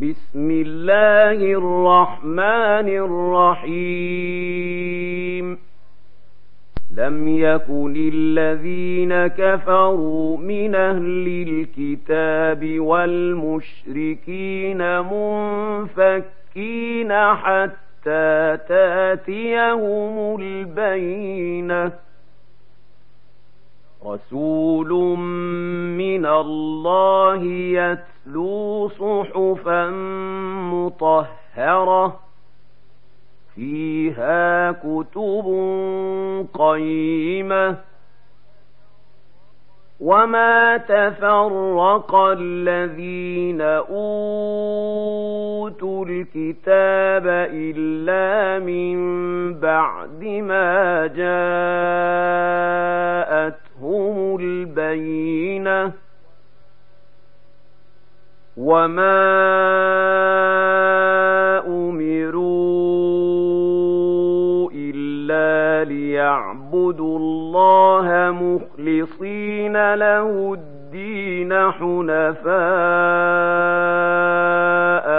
بسم الله الرحمن الرحيم. لم يكن الذين كفروا من أهل الكتاب والمشركين منفكين حتى تأتيهم البينة. رسول من الله يتلو صحفا مطهرة فيها كتب قيمة. وما تفرق الذين اوتوا الكتاب الا من بعد ما جاءتهم البينة وما أمروا إلا ليعبدوا الله مخلصين له الدين حنفاء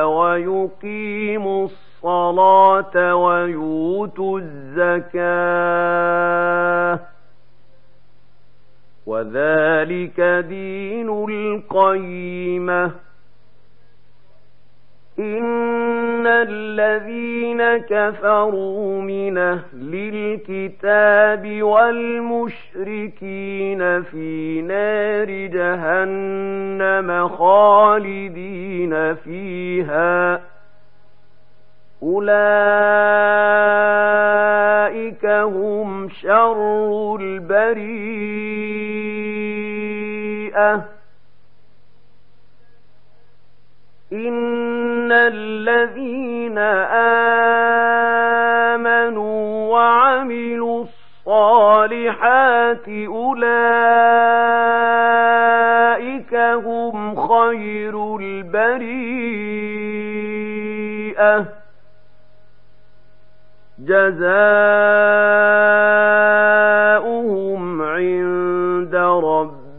ويقيموا الصلاة ويؤتوا الزكاة وذلك دين القيمة. إن الذين كفروا من أهل الكتاب والمشركين في نار جهنم خالدين فيها. أولئك هم شر البريئة إن الذين آمنوا وعملوا الصالحات أولئك هم خير البريئة جزاؤهم